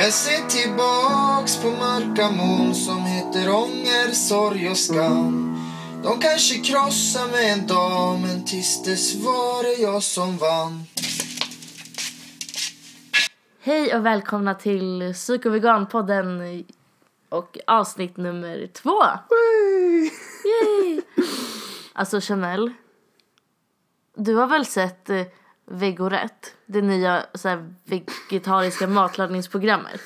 Jag ser tillbaks på mörka moln som heter ånger, sorg och skam. De kanske krossar mig en dag, men tills dess var det jag som vann. Hej och välkomna till Psykoveganpodden och avsnitt nummer två. Yay! Alltså Chanel, du har väl sett eh, Vegorett? Det nya så här, vegetariska matlagningsprogrammet.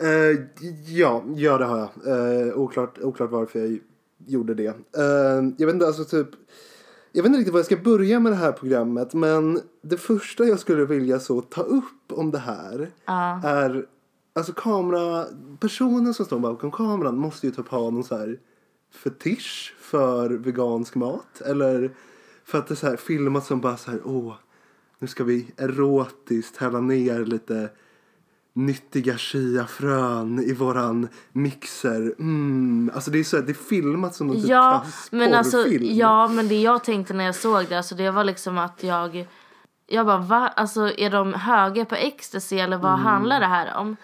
Eh, ja, ja, det har jag. Eh, oklart, oklart varför jag gjorde det. Eh, jag vet inte, alltså typ. Jag vet inte riktigt var jag ska börja med det här programmet men det första jag skulle vilja så ta upp om det här är alltså kamera, personen som står bakom kameran måste ju typ ha någon så här fetisch för vegansk mat eller för att det så här filmat som bara så här åh nu ska vi erotiskt hälla ner lite nyttiga chiafrön i våran mixer. Mm. Alltså det är så det är filmat som någon typ Ja, kass men alltså, ja, men det jag tänkte när jag såg det, alltså det var liksom att jag, jag bara va? Alltså är de höga på ecstasy eller vad handlar det här om?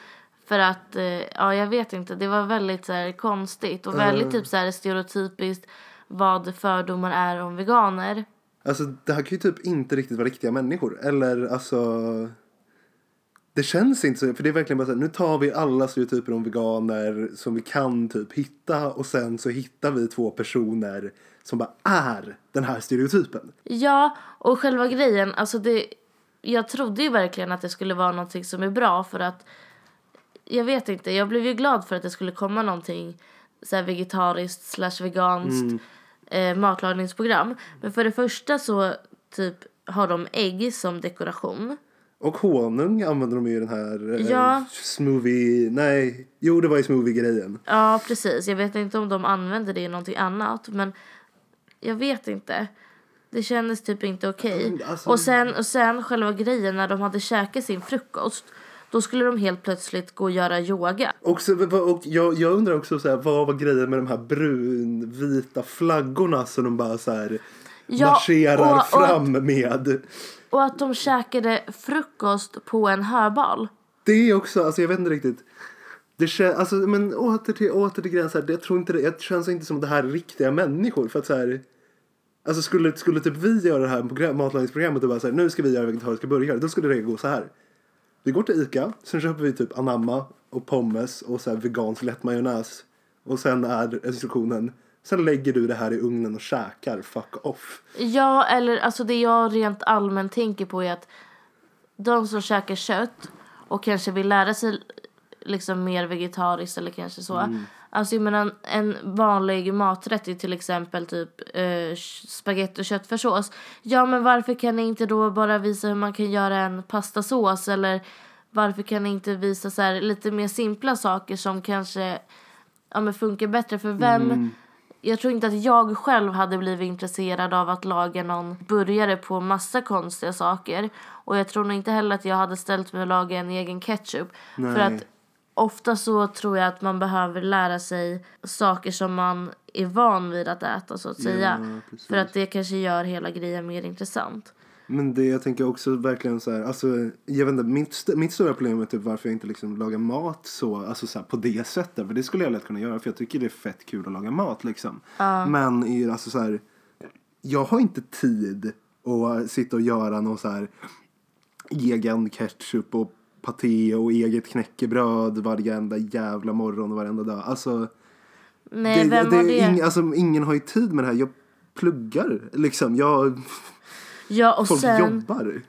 För att, eh, ja jag vet inte, det var väldigt så här, konstigt och väldigt typ så här stereotypiskt vad fördomar är om veganer. Alltså det här kan ju typ inte riktigt vara riktiga människor. Eller alltså. Det känns inte så. För det är verkligen bara så här, nu tar vi alla stereotyper om veganer som vi kan typ hitta. Och sen så hittar vi två personer som bara är den här stereotypen. Ja, och själva grejen, alltså det, jag trodde ju verkligen att det skulle vara någonting som är bra för att jag vet inte, jag blev ju glad för att det skulle komma någonting så här vegetariskt slash veganskt eh, matlagningsprogram. Men för det första så typ har de ägg som dekoration. Och honung använder de ju i den här eh, Ja. smoothie. Nej, jo det var i smoothie-grejen. Ja, precis. Jag vet inte om de använder det i någonting annat, men jag vet inte. Det kändes typ inte okej. Mm, alltså- Och, sen, och sen själva grejen när de hade käkat sin frukost, då skulle de helt plötsligt gå och göra yoga. Och, så, och jag, jag undrar också så här, vad var grejen med de här brunvita flaggorna som de bara så här Ja, marscherar och- och- fram med. Och att de käkade frukost på en höbal. Det är också, alltså jag vet inte riktigt. Det känns, alltså men åter till, åter till det- jag tror inte det, det känns inte som att det här är riktiga människor för att så här. Alltså skulle, skulle typ vi göra det här program, matlagningsprogrammet och bara så här, nu ska vi göra vegetariska burgare, då skulle det gå så här. Vi går till Ica, sen köper vi typ anamma och pommes och så här vegansk lättmajonnäs. Och sen är instruktionen, sen lägger du det här i ugnen och käkar, fuck off. Ja, eller alltså det jag rent allmänt tänker på är att de som käkar kött och kanske vill lära sig liksom mer vegetariskt eller kanske så. Alltså jag menar en vanlig maträtt är till exempel typ eh, spagetti och köttfärssås. Ja men varför kan ni inte då bara visa hur man kan göra en pastasås eller varför kan ni inte visa så här lite mer simpla saker som kanske ja, men funkar bättre för vem jag tror inte att jag själv hade blivit intresserad av att laga någon burgare på massa konstiga saker. Och jag tror nog inte heller att jag hade ställt mig och laga en egen ketchup. För Nej. att ofta så tror jag att man behöver lära sig saker som man är van vid att äta så att säga. precis. För att det kanske gör hela grejen mer intressant. Men det jag tänker också verkligen så här, alltså jag vet inte, mitt, mitt stora problem är typ varför jag inte liksom lagar mat så, alltså så här, på det sättet. För det skulle jag lätt kunna göra för jag tycker det är fett kul att laga mat liksom. Men är alltså så här, jag har inte tid att sitta och göra någon så här egen ketchup och paté och eget knäckebröd varenda jävla morgon och varenda dag. Alltså, Nej, vem var det? Ing, alltså, ingen har ju tid med det här. Jag pluggar liksom. Jag, ja, och folk sen... jobbar.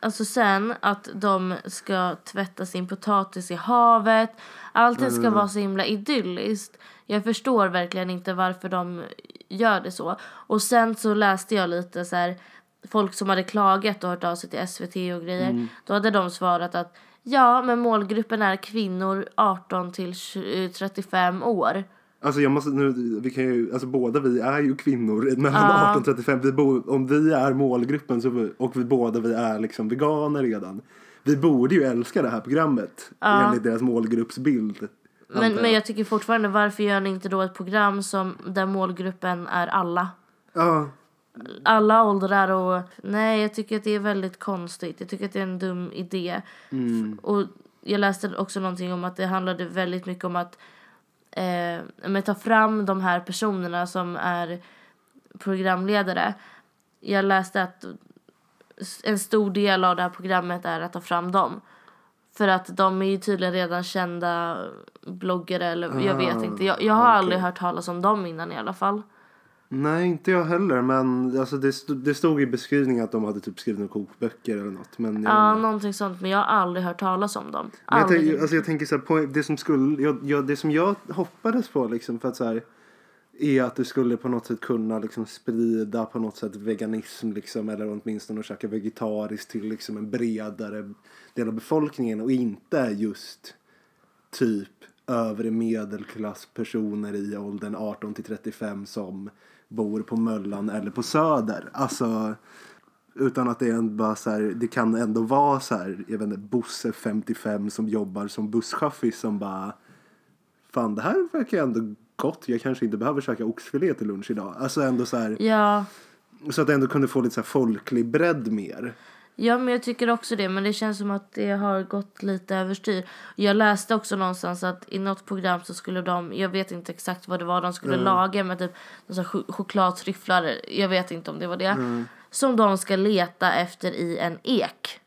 Alltså sen att de ska tvätta sin potatis i havet. Allting ska vara så himla idylliskt. Jag förstår verkligen inte varför de gör det så. Och sen så läste jag lite så här folk som hade klagat och hört av sig till SVT och grejer. Då hade de svarat att ja, men målgruppen är kvinnor 18 till 20 35 år. Alltså jag måste nu, vi kan ju, alltså båda vi är ju kvinnor mellan 18 och 35. Vi bo, om vi är målgruppen så, och vi båda vi är liksom veganer redan. Vi borde ju älska det här programmet enligt deras målgruppsbild. Men, men jag tycker fortfarande, varför gör ni inte då ett program som där målgruppen är alla? Ja, alla åldrar och nej jag tycker att det är väldigt konstigt. Jag tycker att det är en dum idé. Mm. Och jag läste också någonting om att det handlade väldigt mycket om att eh, ta fram de här personerna som är programledare. Jag läste att en stor del av det här programmet är att ta fram dem. För att de är ju tydligen redan kända bloggare eller jag vet Ah, inte. Jag, jag har okej. aldrig hört talas om dem innan i alla fall. Nej, inte jag heller. Men alltså, det, stod, det stod i beskrivningen att de hade typ skrivit kokböcker eller något. Men jag, Ja, någonting sånt. Men jag har aldrig hört talas om dem. jag, tänker, alltså, jag tänker så här, på det som skulle, jag, jag, det som jag hoppades på liksom för att så här, är att du skulle på något sätt kunna liksom sprida på något sätt veganism liksom eller åtminstone att käka vegetariskt till liksom en bredare del av befolkningen och inte just typ övre medelklasspersoner i åldern 18 till 35 som bor på Möllan eller på Söder. Alltså utan att det är bara så här, det kan ändå vara så här, jag vet inte, Bosse 55 som jobbar som busschaffis som bara Fan det här verkar ändå gott, jag kanske inte behöver käka oxfilé till lunch idag. Alltså ändå så här, Ja. så att det ändå kunde få lite så här folklig bredd mer. Ja, men jag tycker också det. Men det känns som att det har gått lite överstyr. Jag läste också någonstans att i något program så skulle de, jag vet inte exakt vad det var de skulle laga, men typ ch- chokladtryfflar, jag vet inte om det var det. Som de ska leta efter i en ek.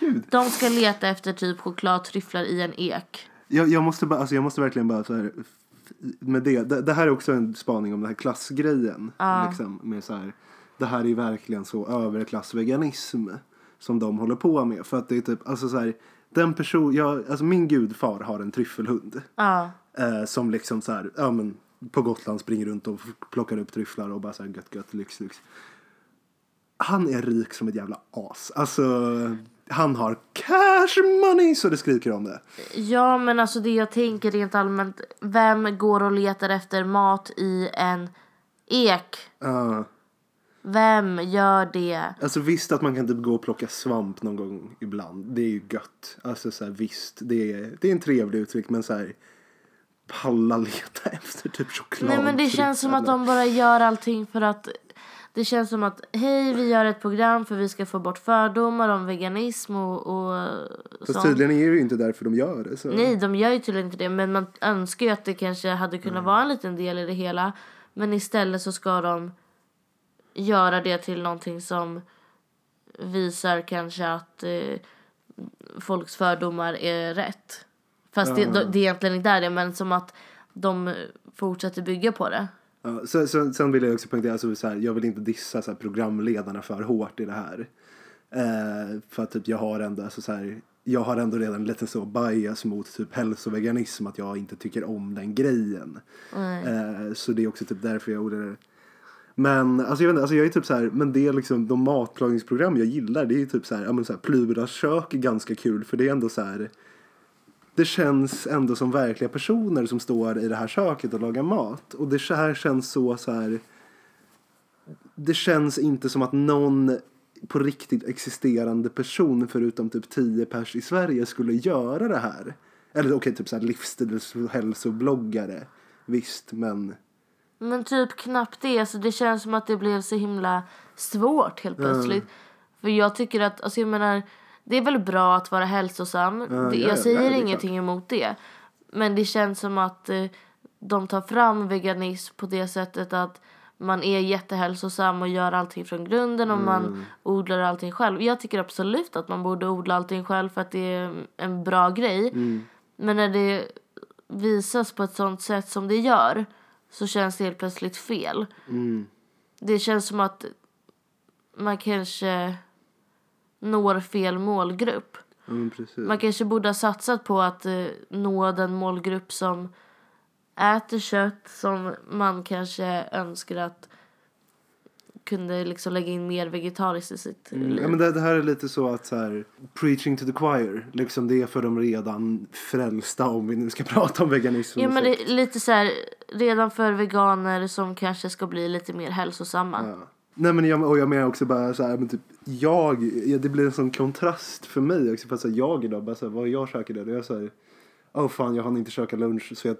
Gud. De ska leta efter typ chokladtryfflar i en ek. Jag, jag, måste bara, alltså jag måste verkligen bara så här, med det, det, det här är också en spaning om den här klassgrejen. Liksom, med så här, det här är verkligen så överklassveganism som de håller på med. För att det är typ, alltså så här, den person, jag, alltså min gudfar har en tryffelhund. Ja. Eh, som liksom så här, ja men på Gotland springer runt och plockar upp tryfflar och bara så här gött gött lyx lyx. Han är rik som ett jävla as. Alltså han har cash money så det skriker om det. Ja, men alltså det jag tänker rent allmänt. Vem går och letar efter mat i en ek? Ja. Vem gör det? Alltså visst att man kan typ gå och plocka svamp någon gång ibland. Det är ju gött. Alltså så här, visst, det är, det är en trevlig uttryck men så här palla leta efter typ choklad. Nej men det känns som att de bara gör allting för att det känns som att hej vi gör ett program för vi ska få bort fördomar om veganism och, och Fast sånt. tydligen är det ju inte därför de gör det. Så. Nej de gör ju tydligen inte det men man önskar ju att det kanske hade kunnat vara en liten del i det hela. Men istället så ska de göra det till någonting som visar kanske att eh, folks fördomar är rätt. Fast det, det är egentligen inte är det men som att de fortsätter bygga på det. Ja, så, så, sen vill jag också poängtera, alltså, så här, jag vill inte dissa så här, programledarna för hårt i det här. Eh, för att typ, jag har ändå, alltså, så här, jag har ändå redan lite så bias mot typ hälsoveganism att jag inte tycker om den grejen. Eh, så det är också typ därför jag gjorde det. Men alltså jag, vet inte, alltså jag är typ så här, men det är liksom de matlagningsprogram jag gillar. Det är ju typ så här, ja men så här, Pluras kök är ganska kul för det är ändå så här. Det känns ändå som verkliga personer som står i det här köket och lagar mat. Och det här känns så så här. Det känns inte som att någon på riktigt existerande person förutom typ 10 pers i Sverige skulle göra det här. Eller okej, okay, typ så här livsstils och hälsobloggare. Visst, men men typ knappt det. Alltså det känns som att det blev så himla svårt helt plötsligt. För jag tycker att, alltså jag menar, det är väl bra att vara hälsosam. det, ja, jag ja, säger är ingenting emot det. Men det känns som att eh, de tar fram veganism på det sättet att man är jättehälsosam och gör allting från grunden och man odlar allting själv. Jag tycker absolut att man borde odla allting själv för att det är en bra grej. Men när det visas på ett sånt sätt som det gör så känns det helt plötsligt fel. Det känns som att man kanske når fel målgrupp. Precis. Man kanske borde ha satsat på att eh, nå den målgrupp som äter kött som man kanske önskar att kunde liksom lägga in mer vegetariskt i sitt liv. Ja, men det, det här är lite så att så här, preaching to the choir, liksom det är för de redan frälsta om vi nu ska prata om veganism. Ja men det är lite så här redan för veganer som kanske ska bli lite mer hälsosamma. Ja. Nej men jag, och jag menar också bara så här, men typ jag, ja, det blir en sån kontrast för mig också för att så här, jag idag bara så här, vad jag käkar det, jag är så här, åh fan jag hann inte käka lunch så jag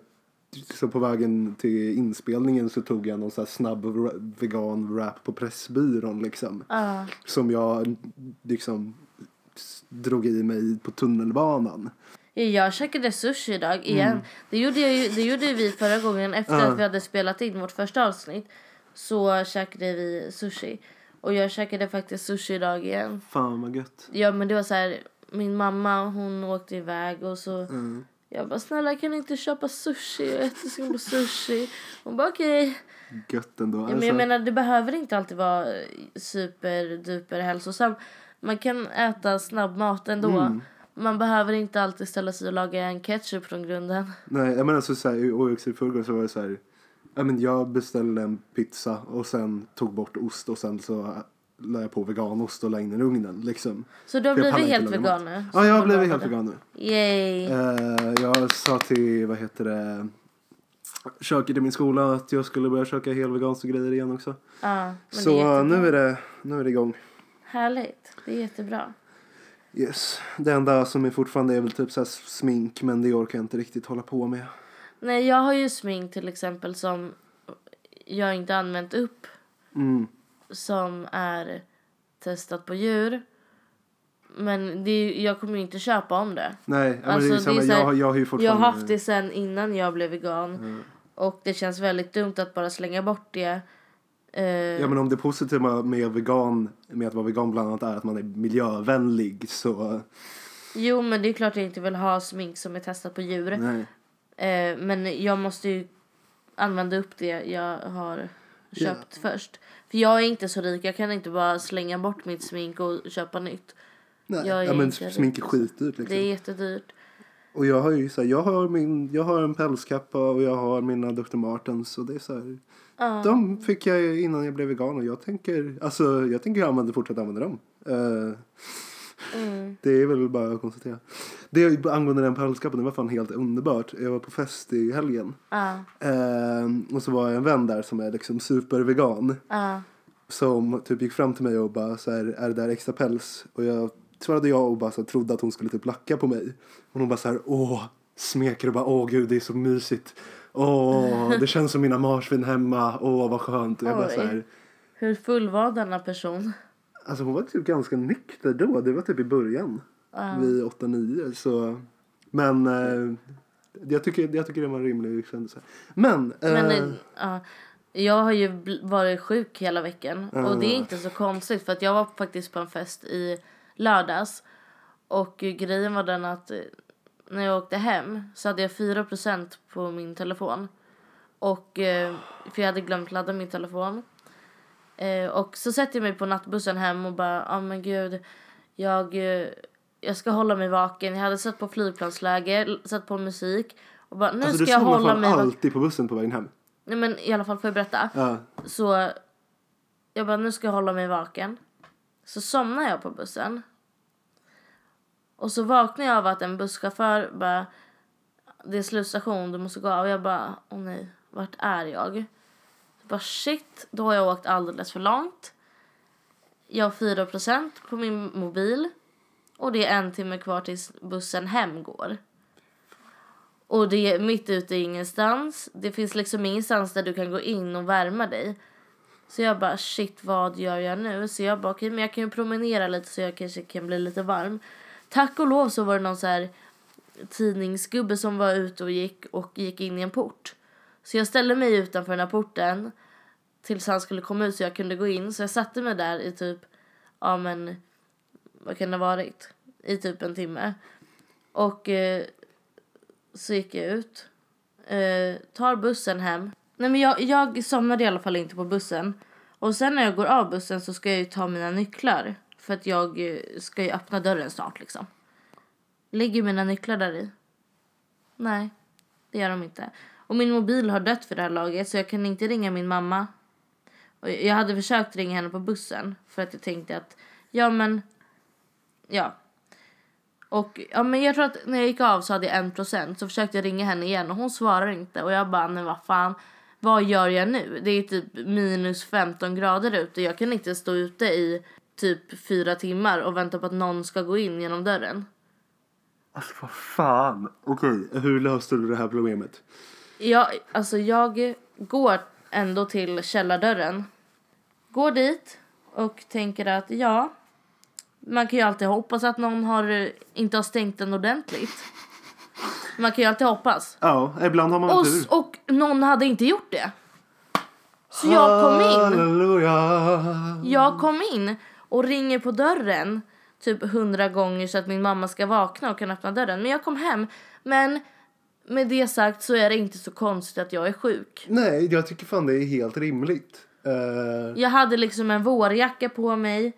så på vägen till inspelningen så tog jag någon så snabb vegan wrap på Pressbyrån liksom. Ja. Som jag liksom drog i mig på tunnelbanan. Ja, Jag käkade sushi idag igen. Det, gjorde ju, det gjorde vi förra gången efter Mm. Ja. att vi hade spelat in vårt första avsnitt. Så käkade vi sushi. Och jag käkade faktiskt sushi idag igen. Fan vad gött. Ja men det var så här, min mamma hon åkte iväg och så Mm. Jag bara snälla kan ni inte köpa sushi? Jag är jättesugen på sushi. Hon bara okej. Gött ändå. Ja, men Alltså, jag menar det behöver inte alltid vara superduper hälsosam. Man kan äta snabbmat ändå. Mm. Man behöver inte alltid ställa sig och laga en ketchup från grunden. nej, jag menar så, så här, och också i förrgår så var det så här. Ja, men jag beställde en pizza och sen tog bort ost och sen så la jag på veganost och la in den i ugnen liksom. Så du har blivit helt vegan nu? Ja, jag har Så blivit helt vegan nu. Yay! Eh, jag sa till, vad heter det, köket i min skola att jag skulle börja köka helveganska grejer igen också. Ja, men det är Så nu är, det, nu är det igång. Härligt. Det är jättebra. Yes. Det enda som är fortfarande är väl typ så smink men det orkar jag inte riktigt hålla på med. Nej, jag har ju smink till exempel som jag inte använt upp. Mm. Som är testat på djur. Men det är, jag kommer ju inte köpa om det. Nej, Alltså, det är det samma. är så här- jag, har- jag har ju Jag fortfarande... har haft det sen innan jag blev vegan. Mm. Och det känns väldigt dumt att bara slänga bort det. Eh, Ja men om det positiva med vegan, med att vara vegan bland annat är att man är miljövänlig så Jo, men det är klart jag inte vill ha smink som är testat på djur. nej. Eh, men jag måste ju använda upp det jag har köpt först. För jag är inte så rik, jag kan inte bara slänga bort mitt smink och köpa nytt. nej. Jag är ja men smink är skitdyrt liksom. Det är jättedyrt. Och jag har ju så här, jag har min, jag har en pälskappa och jag har mina Dr. Martens och det är så här. Ja. De fick jag innan jag blev vegan och jag tänker, alltså jag tänker använda, fortsätta använda dem. Eh, Mm. Det är väl bara att konstatera. Det angående den pälskappan, det var fan helt underbart. Jag var på fest i helgen. Ja, Eh, och så var jag en vän där som är liksom supervegan. ja. Som typ gick fram till mig och bara så här, är det där extra päls? Och jag svarade ja och bara så här, trodde att hon skulle typ lacka på mig. Och hon bara så här, åh, smeker och bara, åh gud det är så mysigt. Åh, det känns som mina marsvin hemma. Åh, vad skönt. Och jag bara Oj. så här, Hur full var denna person? alltså hon var typ ganska nykter då. Det var typ i början. Ja. Vid 8-9 så. Men eh, jag, tycker, jag tycker det var en rimlig kändelse. Men, Men, eh, ja. Jag har ju varit sjuk hela veckan. Och det är Ja. inte så konstigt för att jag var faktiskt på en fest i lördags. Och grejen var den att eh, när jag åkte hem så hade jag 4% på min telefon. Och, eh, för jag hade glömt ladda min telefon. Och så sätter jag mig på nattbussen hem och bara, ja men gud, jag, jag ska hålla mig vaken. Jag hade sett på flygplansläge, satt på musik. Och bara, nu alltså, ska du jag hålla mig vaken. alltid på bussen på vägen hem. Nej men i alla fall får jag berätta. Ja. Så jag bara, nu ska jag hålla mig vaken. Så somnar jag på bussen. Och så vaknar jag av att en busschaufför bara, det är slutstation, du måste gå av. Och jag bara, åh nej, vart är jag? Jag bara shit, då har jag åkt alldeles för långt. Jag har 4% på min mobil. Och det är en timme kvar tills bussen hem går. Och det är mitt ute i ingenstans. Det finns liksom ingenstans där du kan gå in och värma dig. Så jag bara shit vad gör jag nu? Så jag bara okej men jag kan ju promenera lite så jag kanske kan bli lite varm. Tack och lov så var det någon så här tidningsgubbe som var ute och gick och gick in i en port. Så jag ställde mig utanför den här porten tills han skulle komma ut så jag kunde gå in. Så jag satte mig där i typ, ja men vad kan det ha varit? I typ en timme. Och eh, så gick jag ut. Eh, tar bussen hem. Nej men jag, jag somnade i alla fall inte på bussen. Och sen när jag går av bussen så ska jag ju ta mina nycklar. För att jag eh, ska ju öppna dörren snart liksom. Ligger mina nycklar där i? Nej, det gör de inte. Och min mobil har dött för det här laget så jag kan inte ringa min mamma. Och jag hade försökt ringa henne på bussen för att jag tänkte att ja men ja. Och ja, men jag tror att när jag gick av så hade jag en procent så försökte jag ringa henne igen och hon svarar inte och jag bara men vad fan vad gör jag nu? Det är typ minus 15 grader ute jag kan inte stå ute i typ fyra timmar och vänta på att någon ska gå in genom dörren. Alltså vad fan. Okej, hur löste du det här problemet? Jag, alltså jag går ändå till källardörren. Går dit och tänker att ja, Man kan ju alltid hoppas att någon har, eh, inte har stängt den ordentligt. Man kan ju alltid hoppas. Ja, ibland har man Och, tur. och någon hade inte gjort det. Så jag kom in. Halleluja. Jag kom in och ringer på dörren typ hundra gånger så att min mamma ska vakna och kan öppna dörren. Men jag kom hem. Men med det sagt så är det inte så konstigt att jag är sjuk. Nej, jag tycker fan det är helt rimligt. Eh, Jag hade liksom en vårjacka på mig,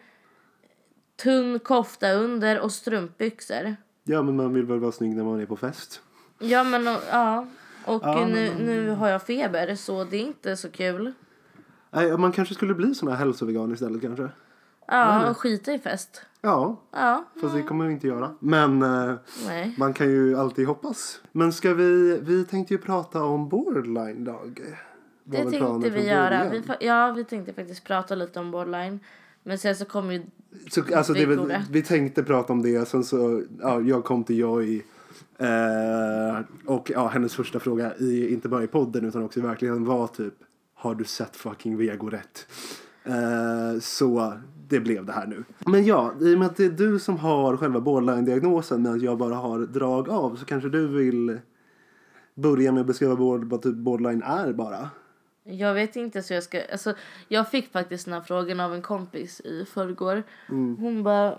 tunn kofta under och strumpbyxor. ja, men man vill väl vara snygg när man är på fest. Ja men och, ja. Och Ja, nu, men- nu har jag feber så det är inte så kul. Nej, man kanske skulle bli sån här hälsovegan istället kanske. Ja, och skita i fest. Ja, Ja, fast det kommer vi inte göra. Men eh, nej. man kan ju alltid hoppas. Men ska vi, vi tänkte ju prata om borderline dag. Var Det tänkte vi göra. Vi, ja, vi tänkte faktiskt prata lite om borderline. Men sen så kom ju... Så, alltså, det, vi tänkte prata om det, sen så, ja, jag kom till Joy. Eh, och ja, hennes första fråga, i, inte bara i podden utan också i verkligheten var typ Har du sett fucking Vego rätt? Eh, så det blev det här nu. Men ja, i och med att det är du som har själva borderline-diagnosen medan jag bara har drag av så kanske du vill börja med att beskriva vad vad typ borderline är bara. Jag vet inte så jag ska... Alltså, jag fick faktiskt den här frågan av en kompis i förrgår. Hon bara...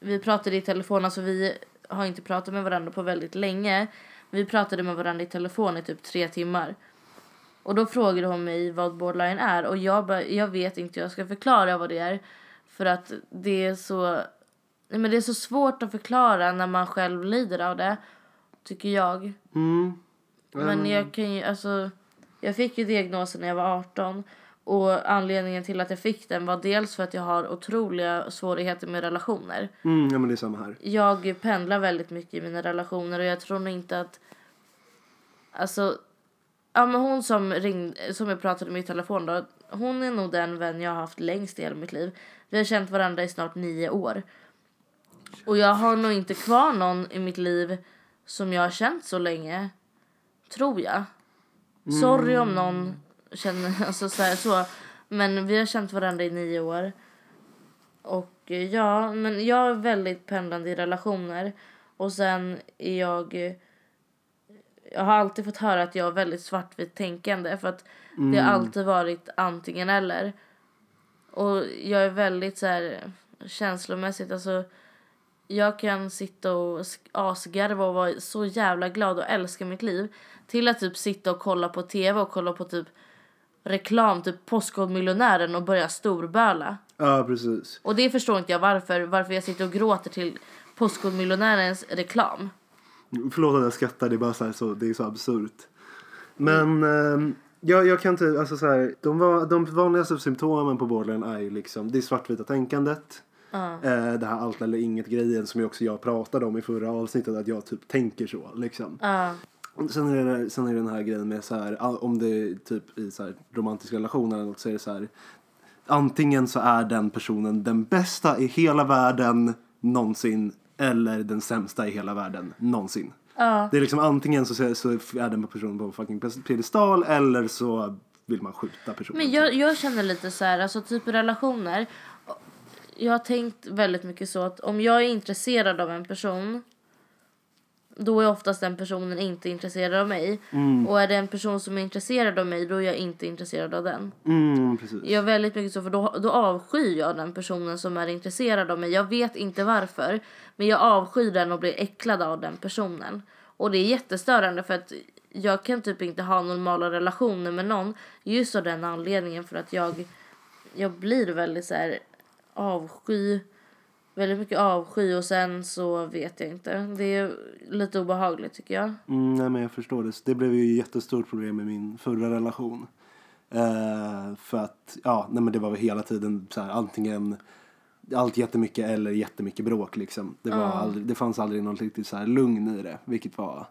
Vi pratade i telefon, alltså vi har inte pratat med varandra på väldigt länge. Vi pratade med varandra i telefon i typ tre timmar. Och då frågade hon mig vad borderline är och jag bara, jag vet inte jag ska förklara vad det är. För att det är så... Nej, men det är så svårt att förklara när man själv lider av det. Tycker jag. Mm. Men jag kan ju, alltså, jag fick ju diagnosen när jag var 18 och anledningen till att jag fick den var dels för att jag har otroliga svårigheter med relationer. Mm, ja men det är samma här. Jag pendlar väldigt mycket i mina relationer och jag tror nog inte att, alltså, ja men hon som ringde, som jag pratade med i telefon då, hon är nog den vän jag har haft längst i hela mitt liv. Vi har känt varandra i snart nio år. Och jag har nog inte kvar någon i mitt liv som jag har känt så länge. Tror jag. Sorry om någon känner alltså så, här, så. Men vi har känt varandra i nio år. Och eh, ja, men jag är väldigt pendlande i relationer. Och sen är jag... eh, Jag har alltid fått höra att jag är väldigt svartvitt tänkande. För att det har alltid varit antingen eller. Och jag är väldigt så här känslomässigt, alltså jag kan sitta och asgarva och vara så jävla glad och älska mitt liv. Till att typ sitta och kolla på tv och kolla på typ reklam, typ Postkodmiljonären och börja storböla. Ja precis. Och det förstår inte jag varför, varför jag sitter och gråter till Postkodmiljonärens reklam. Förlåt att jag skrattar, det är bara så, här, så, det är så absurt. Men ehm, jag, jag kan inte, alltså så här, de, de vanligaste symptomen på borderline är ju liksom, det är svartvita tänkandet. Eh, det här allt eller inget grejen som jag också jag pratade om i förra avsnittet, att jag typ tänker så liksom. Ja. Sen är, det, sen är det den här grejen med så här, om det är typ i så här romantiska relationer eller något så är det så här. Antingen så är den personen den bästa i hela världen någonsin eller den sämsta i hela världen någonsin. Ja. Det är liksom antingen så, så är den personen på fucking piedestal eller så vill man skjuta personen. Men jag, jag känner lite så här, alltså typ relationer. Jag har tänkt väldigt mycket så att om jag är intresserad av en person. Då är oftast den personen inte intresserad av mig. Och är det en person som är intresserad av mig då är jag inte intresserad av den. Mm, precis. Jag är väldigt mycket så för då, då avskyr jag den personen som är intresserad av mig. Jag vet inte varför. Men jag avskyr den och blir äcklad av den personen. Och det är jättestörande för att jag kan typ inte ha normala relationer med någon. Just av den anledningen för att jag, jag blir väldigt så här avsky. Väldigt mycket avsky och sen så vet jag inte. Det är lite obehagligt tycker jag. Mm, nej men jag förstår det. Det blev ju ett jättestort problem i min förra relation. Eh, för att, ja, nej men det var väl hela tiden så här, antingen allt jättemycket eller jättemycket bråk liksom. Det, var aldrig, det fanns aldrig något riktigt så här lugn i det. Vilket var,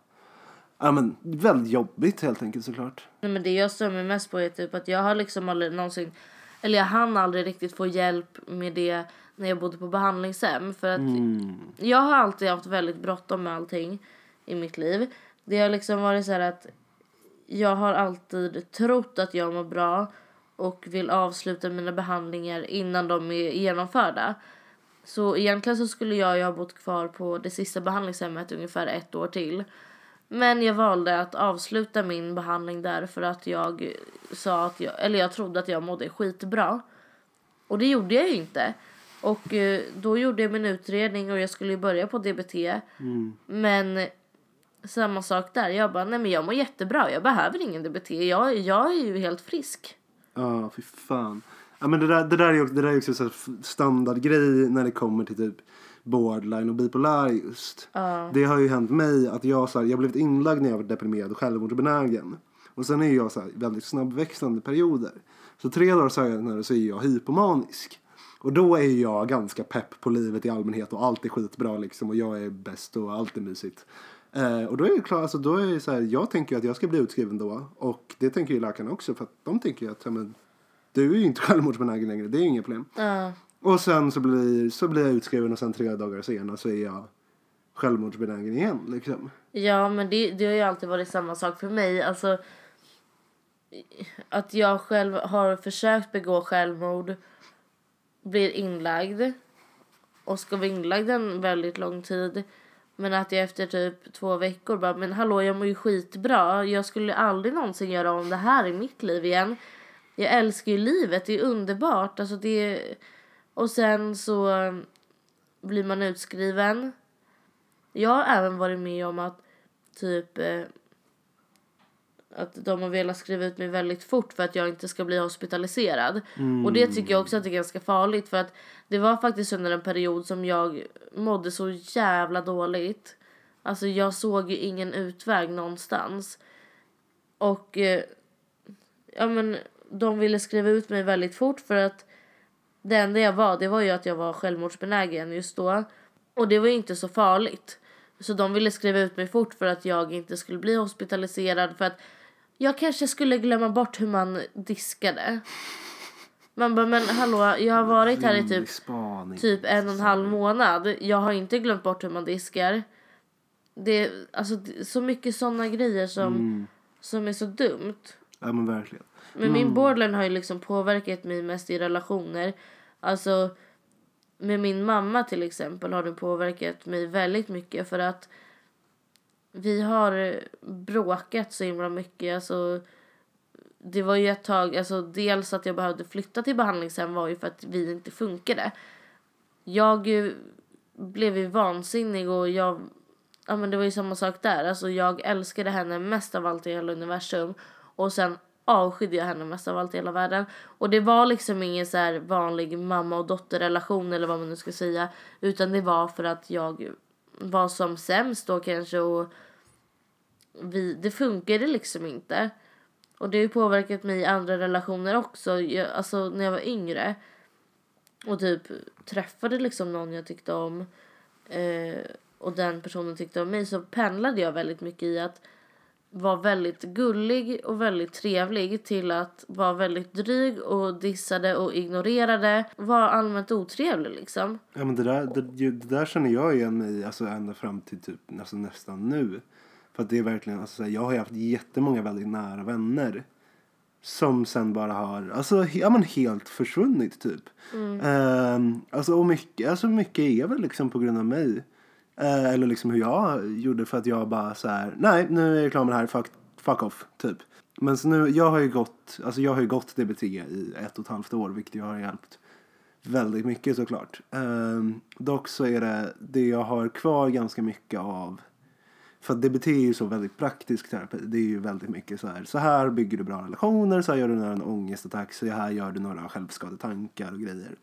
ja men väldigt jobbigt helt enkelt såklart. Nej, men det jag stör mig mest på är typ att jag har liksom aldrig någonsin, eller jag hann aldrig riktigt få hjälp med det när jag bodde på behandlingshem. För att jag har alltid haft väldigt bråttom med allting i mitt liv. Det har liksom varit så här att jag har alltid trott att jag mår bra och vill avsluta mina behandlingar innan de är genomförda. Så egentligen så skulle jag ju ha bott kvar på det sista behandlingshemmet ungefär ett år till. Men jag valde att avsluta min behandling där för att jag sa att jag, eller jag trodde att jag mådde skitbra. Och det gjorde jag ju inte. Och eh, då gjorde jag min utredning och jag skulle ju börja på DBT. Men samma sak där. Jag bara, nej men jag mår jättebra. Jag behöver ingen DBT. Jag, jag är ju helt frisk. Ja, fy fan. Ja, men det, där, det, där är också, det där är också f- standardgrej när det kommer till typ borderline och bipolär just. Det har ju hänt mig att jag, så här, jag har blivit inlagd när jag var deprimerad och självmordsbenägen. Och sen är jag så här, väldigt snabbväxlande perioder. Så tre dagar senare så är jag hypomanisk. Och då är jag ganska pepp på livet i allmänhet och allt är skitbra liksom och jag är bäst och allt är mysigt. Eh, och då är det klart, alltså då är det så här, jag tänker ju att jag ska bli utskriven då och det tänker ju läkarna också för att de tänker ju att ja, men, du är ju inte självmordsbenägen längre, det är inga problem. Ja. Och sen så blir, så blir jag utskriven och sen tre dagar senare så är jag självmordsbenägen igen liksom. Ja, men det, det har ju alltid varit samma sak för mig. Alltså, att jag själv har försökt begå självmord, blir inlagd och ska vara inlagd en väldigt lång tid. Men att jag efter typ två veckor bara, men hallå jag mår ju skitbra. Jag skulle aldrig någonsin göra om det här i mitt liv igen. Jag älskar ju livet, det är underbart. Alltså det... Och sen så blir man utskriven. Jag har även varit med om att typ eh, att de har velat skriva ut mig väldigt fort för att jag inte ska bli hospitaliserad. Och det tycker jag också att det är ganska farligt för att det var faktiskt under en period som jag mådde så jävla dåligt. Alltså jag såg ju ingen utväg någonstans. Och eh, ja men de ville skriva ut mig väldigt fort för att det enda jag var det var ju att jag var självmordsbenägen just då. Och det var ju inte så farligt. Så de ville skriva ut mig fort för att jag inte skulle bli hospitaliserad för att jag kanske skulle glömma bort hur man diskade. Man bara, men hallå, jag har varit här i typ, typ en och en halv månad. Jag har inte glömt bort hur man diskar. Det är alltså, det så mycket sådana grejer som, som är så dumt. Ja men verkligen. Men min borderline har ju liksom påverkat mig mest i relationer. Alltså med min mamma till exempel har det påverkat mig väldigt mycket för att vi har bråkat så himla mycket. Alltså, det var ju ett tag, alltså dels att jag behövde flytta till behandlingshem var ju för att vi inte funkade. Jag eh, blev ju vansinnig och jag, ja men det var ju samma sak där. Alltså jag älskade henne mest av allt i hela universum och sen avskydde jag henne mest av allt i hela världen. Och det var liksom ingen så här vanlig mamma och dotterrelation eller vad man nu ska säga. Utan det var för att jag var som sämst då kanske och vi, det funkade liksom inte. Och det har ju påverkat mig i andra relationer också. Jag, alltså när jag var yngre och typ träffade liksom någon jag tyckte om eh, och den personen tyckte om mig så pendlade jag väldigt mycket i att vara väldigt gullig och väldigt trevlig till att vara väldigt dryg och dissade och ignorerade. Var allmänt otrevlig liksom. Ja men det där, det, det där känner jag igen mig i alltså ända fram till typ alltså, nästan nu. För att det är verkligen, alltså, jag har ju haft jättemånga väldigt nära vänner. Som sen bara har, alltså ja men helt försvunnit typ. Ehm, alltså och mycket, alltså mycket är väl liksom på grund av mig. Eh, eller liksom hur jag gjorde för att jag bara så här, nej nu är jag klar med det här, fuck, fuck off typ. Men så nu, jag har ju gått, alltså jag har ju gått DBT i ett och ett halvt år vilket ju har hjälpt väldigt mycket såklart. Um, dock så är det det jag har kvar ganska mycket av. För att DBT är ju så väldigt praktisk terapi. Det är ju väldigt mycket så här. Så här bygger du bra relationer. Så här gör du när en ångestattack. Så här gör du några självskadetankar och grejer.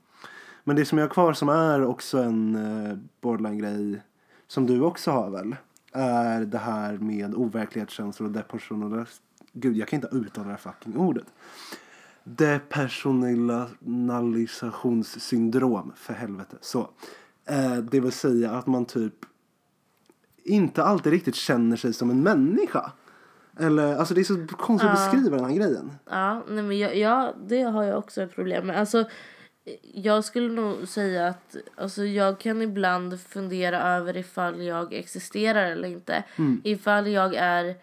Men det som jag har kvar som är också en eh, borderline-grej. Som du också har väl. Är det här med overklighetskänslor och depersonal. Gud, jag kan inte uttala det här fucking ordet depersonalisationssyndrom, för helvete. Så. Eh, det vill säga att man typ inte alltid riktigt känner sig som en människa. Eller, alltså det är så konstigt att beskriva den här grejen. Ja, nej men jag, ja, det har jag också ett problem med. Alltså, jag skulle nog säga att alltså, jag kan ibland fundera över ifall jag existerar eller inte. Ifall jag är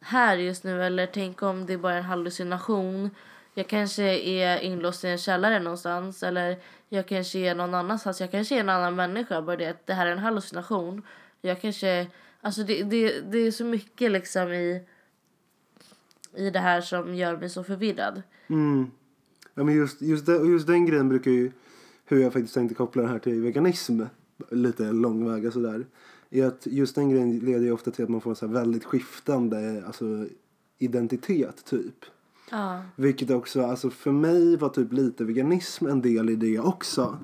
här just nu eller tänk om det är bara en hallucination. Jag kanske är inlåst i en källare någonstans eller Jag kanske är någon annanstans. Jag kanske är en annan människa. Bara det att det här är en hallucination. Jag kanske... Alltså det, det, det är så mycket liksom i, i det här som gör mig så förvirrad. Mm. Ja, men just, just, det, just den grejen brukar ju, hur jag faktiskt tänkte koppla det här till veganism, lite långväga sådär, är att just den grejen leder ju ofta till att man får en så väldigt skiftande alltså, identitet typ. Ja. Vilket också, alltså för mig var typ lite veganism en del i det också.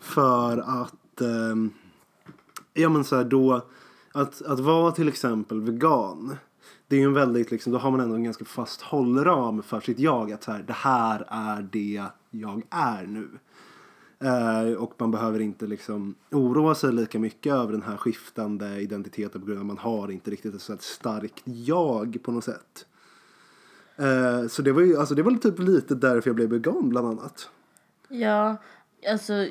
För att, ehm, ja men så här då, att, att vara till exempel vegan. Det är ju en väldigt, liksom, då har man ändå en ganska fast hållram för sitt jag. Att så här, det här är det jag är nu. Eh, och man behöver inte liksom oroa sig lika mycket över den här skiftande identiteten på grund av att man har inte riktigt ett så här starkt jag på något sätt. Eh, så det var ju, alltså det var typ lite därför jag blev vegan bland annat. Ja, alltså...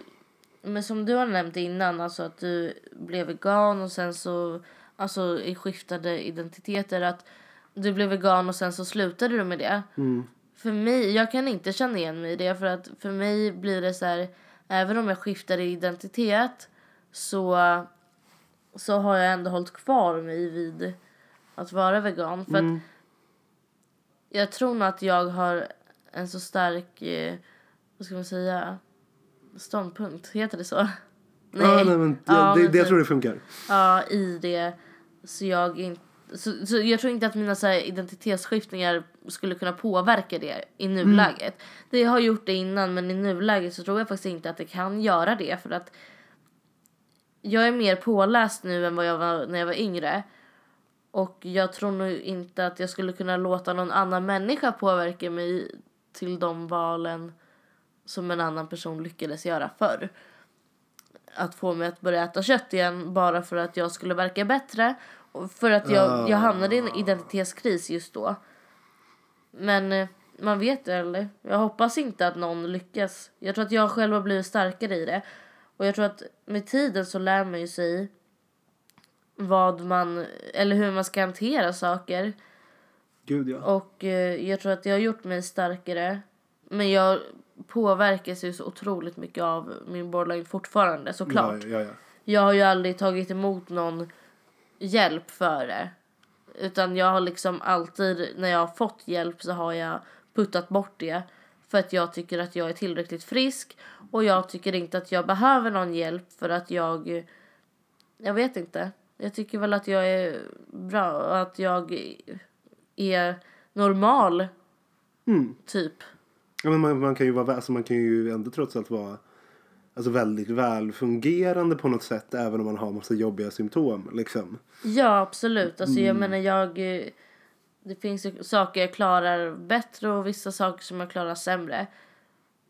Men som du har nämnt innan, alltså att du blev vegan och sen så... Alltså i skiftade identiteter. Att du blev vegan och sen så slutade du med det. För mig, jag kan inte känna igen mig i det. För att för mig blir det så här... Även om jag skiftar identitet så, så har jag ändå hållit kvar mig vid att vara vegan. För att jag tror nog att jag har en så stark, eh, vad ska man säga, ståndpunkt. Heter det så? Ja, nej, men, Ja, det, men det, jag typ. tror det funkar. Ja, i det. Så jag inte... Så, så jag tror inte att mina så här, identitetsskiftningar skulle kunna påverka det i nuläget. Det har gjort det innan men i nuläget så tror jag faktiskt inte att det kan göra det för att jag är mer påläst nu än vad jag var när jag var yngre. Och jag tror nog inte att jag skulle kunna låta någon annan människa påverka mig till de valen som en annan person lyckades göra förr. Att få mig att börja äta kött igen bara för att jag skulle verka bättre. Och för att jag, jag hamnade i en identitetskris just då. Men eh, man vet eller? Jag hoppas inte att någon lyckas. Jag tror att jag själv har blivit starkare i det. Och jag tror att med tiden så lär man ju sig vad man, eller hur man ska hantera saker. Gud ja. Och eh, jag tror att det har gjort mig starkare. Men jag påverkas ju så otroligt mycket av min borderline fortfarande såklart. Ja, ja, ja. Jag har ju aldrig tagit emot någon hjälp för det. Utan jag har liksom alltid, när jag har fått hjälp så har jag puttat bort det. För att jag tycker att jag är tillräckligt frisk. Och jag tycker inte att jag behöver någon hjälp för att jag... Jag vet inte. Jag tycker väl att jag är bra att jag är normal. Typ. Ja, men man, man kan ju vara, alltså man kan ju ändå trots allt vara alltså väldigt välfungerande på något sätt även om man har massa jobbiga symptom liksom. Ja, absolut. Alltså, Jag menar, jag... eh, Det finns saker jag klarar bättre och vissa saker som jag klarar sämre.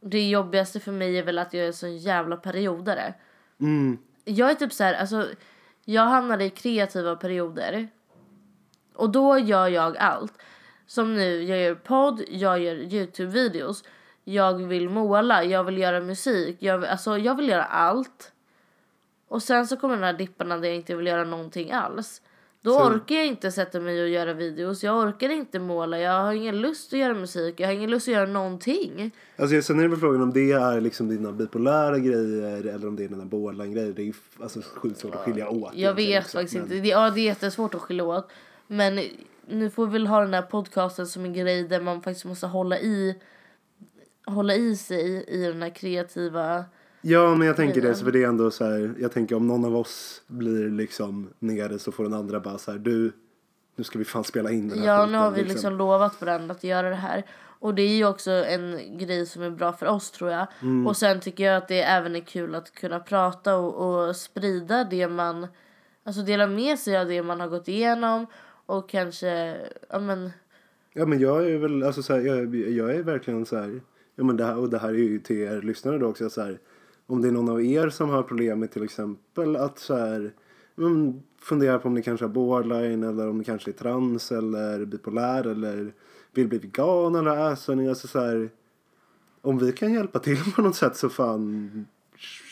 Det jobbigaste för mig är väl att jag är en sån jävla periodare. Mm. Jag är typ så här, alltså... Jag hamnade i kreativa perioder. Och då gör jag allt. Som nu, jag gör podd, jag gör Youtube-videos. Jag vill måla, jag vill göra musik. Jag vill, alltså, jag vill göra allt. Och sen så kommer de här dipparna där jag inte vill göra någonting alls. Då Så- orkar jag inte sätta mig och göra videos. Jag orkar inte måla. Jag har ingen lust att göra musik. Jag har ingen lust att göra någonting. Alltså sen är det väl frågan om det är liksom dina bipolära grejer eller om det är dina borderline-grejer. Det är alltså sjukt svårt att skilja åt. Jag vet faktiskt men- inte. Det, ja, det är jättesvårt att skilja åt. Men nu får vi väl ha den här podcasten som en grej där man faktiskt måste hålla i hålla i sig i den här kreativa... Ja men jag tänker det, så för det är ändå så här, jag tänker om någon av oss blir liksom nere så får den andra bara så här, du, nu ska vi fan spela in den här Ja, skiten, nu har vi liksom lovat varandra att göra det här. Och det är ju också en grej som är bra för oss tror jag. Mm. Och sen tycker jag att det även är kul att kunna prata och, och sprida det man... Alltså dela med sig av det man har gått igenom. Och kanske, ja men... Ja men jag är väl, alltså så här, jag, jag är verkligen så här, ja men det här, och det här är ju till er lyssnare då också så här, om det är någon av er som har problem med till exempel att så här, mm, fundera på om ni kanske har borderline eller om ni kanske är trans eller bipolär eller vill bli vegan eller ätstörning, alltså så här, om vi kan hjälpa till på något sätt så fan,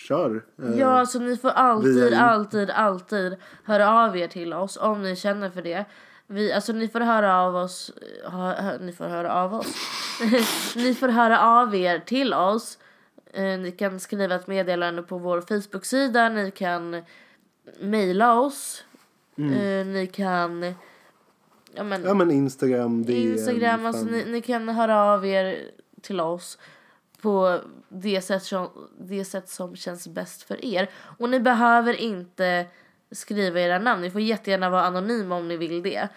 kör. Eh, Ja, alltså ni får alltid, alltid, alltid höra av er till oss om ni känner för det. Vi, alltså ni får höra av oss, hö, hö, ni får höra av oss. ni får höra av er till oss Eh, ni kan skriva ett meddelande på vår Facebook-sida. Ni kan mejla oss. Eh, ni kan... Ja, men, Ja men Instagram, DM, Instagram, alltså ni, ni kan höra av er till oss på det sätt, som, det sätt som känns bäst för er. Och ni behöver inte skriva era namn. Ni får jättegärna vara anonyma om ni vill det.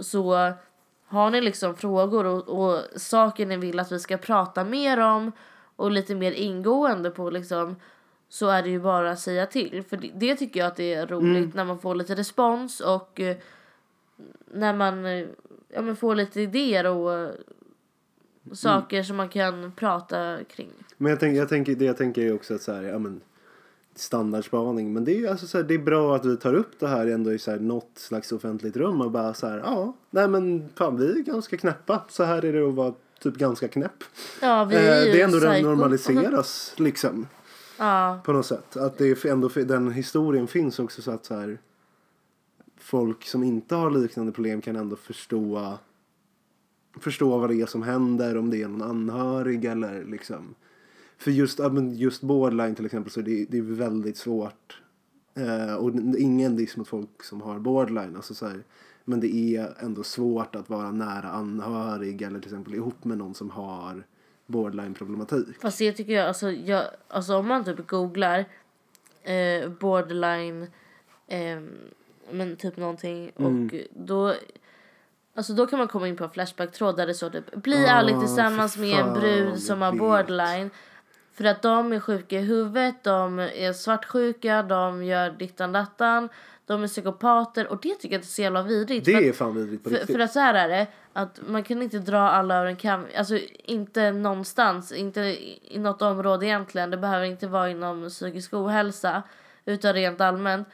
Så har ni liksom frågor och, och saker ni vill att vi ska prata mer om och lite mer ingående på liksom så är det ju bara att säga till. För det, det tycker jag att det är roligt när man får lite respons och eh, när man eh, ja, men får lite idéer och eh, saker som man kan prata kring. Men jag, tänk, jag tänker, det jag tänker är också att så här, ja men standardspaning. Men det är alltså så här, det är bra att vi tar upp det här ändå i så här något slags offentligt rum och bara så här, ja, nej men fan vi är ganska knäppa. Så här är det att vara typ ganska knäpp. Ja, vi Eh, är ju det är ändå psycho. den normaliseras liksom. Ja, På något sätt. Att det är ändå, den historien finns också så att så här, folk som inte har liknande problem kan ändå förstå förstå vad det är som händer, om det är någon anhörig eller liksom. För just, just borderline till exempel så är det, det är väldigt svårt. Eh, och ingen diss mot folk som har borderline. Alltså så här, men det är ändå svårt att vara nära anhörig eller till exempel ihop med någon som har borderline-problematik. fast det tycker jag, alltså, jag, alltså om man typ googlar eh, borderline, eh, men typ någonting Mm. och då Alltså då kan man komma in på en Flashback-tråd där det står typ Bli Ah, aldrig tillsammans med en brud som har borderline För att de är sjuka i huvudet, de är svartsjuka, de gör dittan dattan De är psykopater och det tycker jag är så jävla vidrigt Det är fan vidrigt på För, riktigt. för att så här är det, att man kan inte dra alla över en kam. Alltså inte någonstans, inte i i något område egentligen. Det behöver inte vara inom psykisk ohälsa, utan rent allmänt.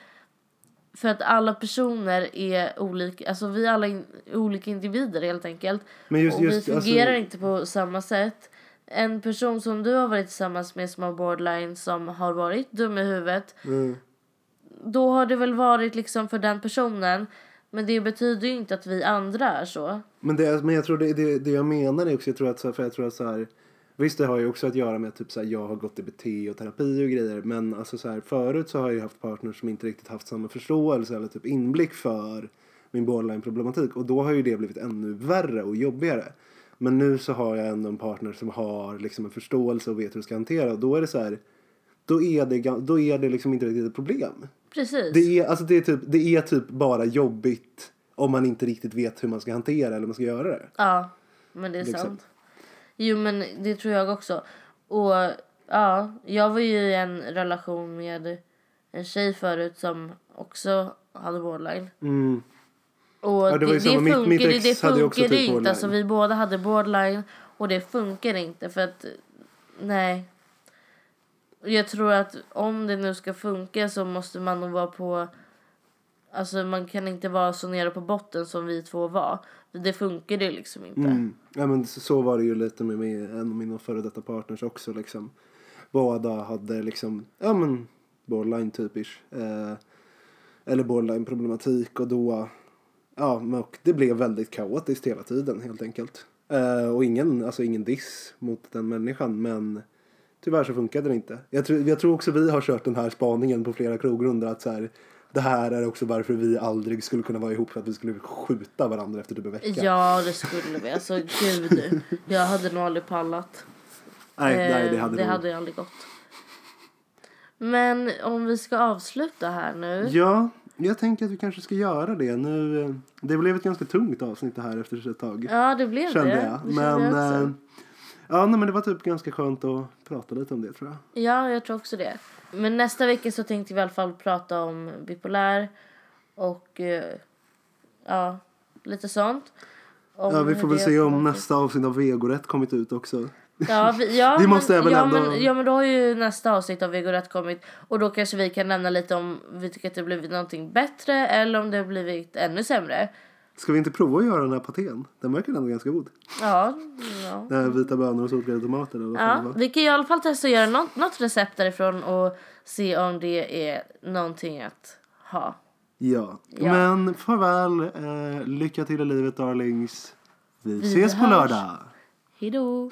För att alla personer är olika, alltså vi alla in, olika individer helt enkelt. Men just- och just, vi alltså- fungerar inte på samma sätt. En person som du har varit tillsammans med som har borderline, som har varit dum i huvudet. Mm. Då har det väl varit liksom för den personen. Men det betyder ju inte att vi andra är så. Men, det, men jag tror det, det, det jag menar är också, jag tror att, så här- för jag tror att så här, visst det har ju också att göra med typ så här, jag har gått i BT och terapi och grejer, men alltså så här, förut så har jag ju haft partners som inte riktigt haft samma förståelse eller typ inblick för min borderline-problematik och då har ju det blivit ännu värre och jobbigare. Men nu så har jag ändå en partner som har liksom en förståelse och vet hur det ska hantera och då är det så här, då är det, då är det liksom inte riktigt ett problem. Precis. Det är, alltså det, är typ, det är typ bara jobbigt om man inte riktigt vet hur man ska hantera eller hur man ska göra det. Ja, men det är Liksom. sant. Jo, men det tror jag också. Och ja, jag var ju i en relation med en tjej förut som också hade borderline. Mm. Och Ja, det, det det. Mitt- mitt det, ex det hade också typ inte. Alltså, vi båda hade borderline och det funkar inte för att nej. Jag tror att om det nu ska funka så måste man nog vara på Alltså man kan inte vara så nere på botten som vi två var. Det funkar ju liksom inte. Mm. Ja, men så- var det ju lite med mig, en av mina före detta partners också. Liksom. Båda hade liksom, ja men borderline typisch. Eh, eller borderline problematik och då, ja men och det blev väldigt kaotiskt hela tiden helt enkelt. Eh, och ingen, alltså ingen diss mot den människan men tyvärr så funkade det inte. Jag tror, jag tror också vi har kört den här spaningen på flera krogrundor att så här, det här är också varför vi aldrig skulle kunna vara ihop för att vi skulle skjuta varandra efter typ en vecka. Ja, det skulle vi. Alltså gud. Jag hade nog aldrig pallat. Nej, nej, det Eh, hade det nog- hade aldrig gått. Men om vi ska avsluta här nu. Ja, jag tänker att vi kanske ska göra det. Nu, eh, det blev ett ganska tungt avsnitt det här efter ett tag. Ja, det blev kände det. jag. Det Men, kände jag eh, ja, nej, men det var typ ganska skönt att prata lite om det tror jag. Ja, jag tror också det. Men nästa vecka så tänkte vi i alla fall prata om bipolär och eh, ja, lite sånt. Om Ja, vi får väl se om nästa avsnitt av Vegorätt kommit ut också. Ja, vi, ja, Vi måste men, även ja, ändå- men, ja, men då har ju nästa avsnitt av Vegorätt kommit och då kanske vi kan nämna lite om vi tycker att det blivit någonting bättre eller om det har blivit ännu sämre. Ska vi inte prova att göra den här patén? Den verkar ändå ganska god. Ja, ja. Den här vita bönor och solgrädde tomater. Eller vad fan det Ja, var. vi kan i alla fall testa att göra något, något recept därifrån och se om det är någonting att ha. Ja. Ja. men farväl. Eh, lycka till i livet darlings. Vi, Vi ses på hörs. lördag. Hejdå!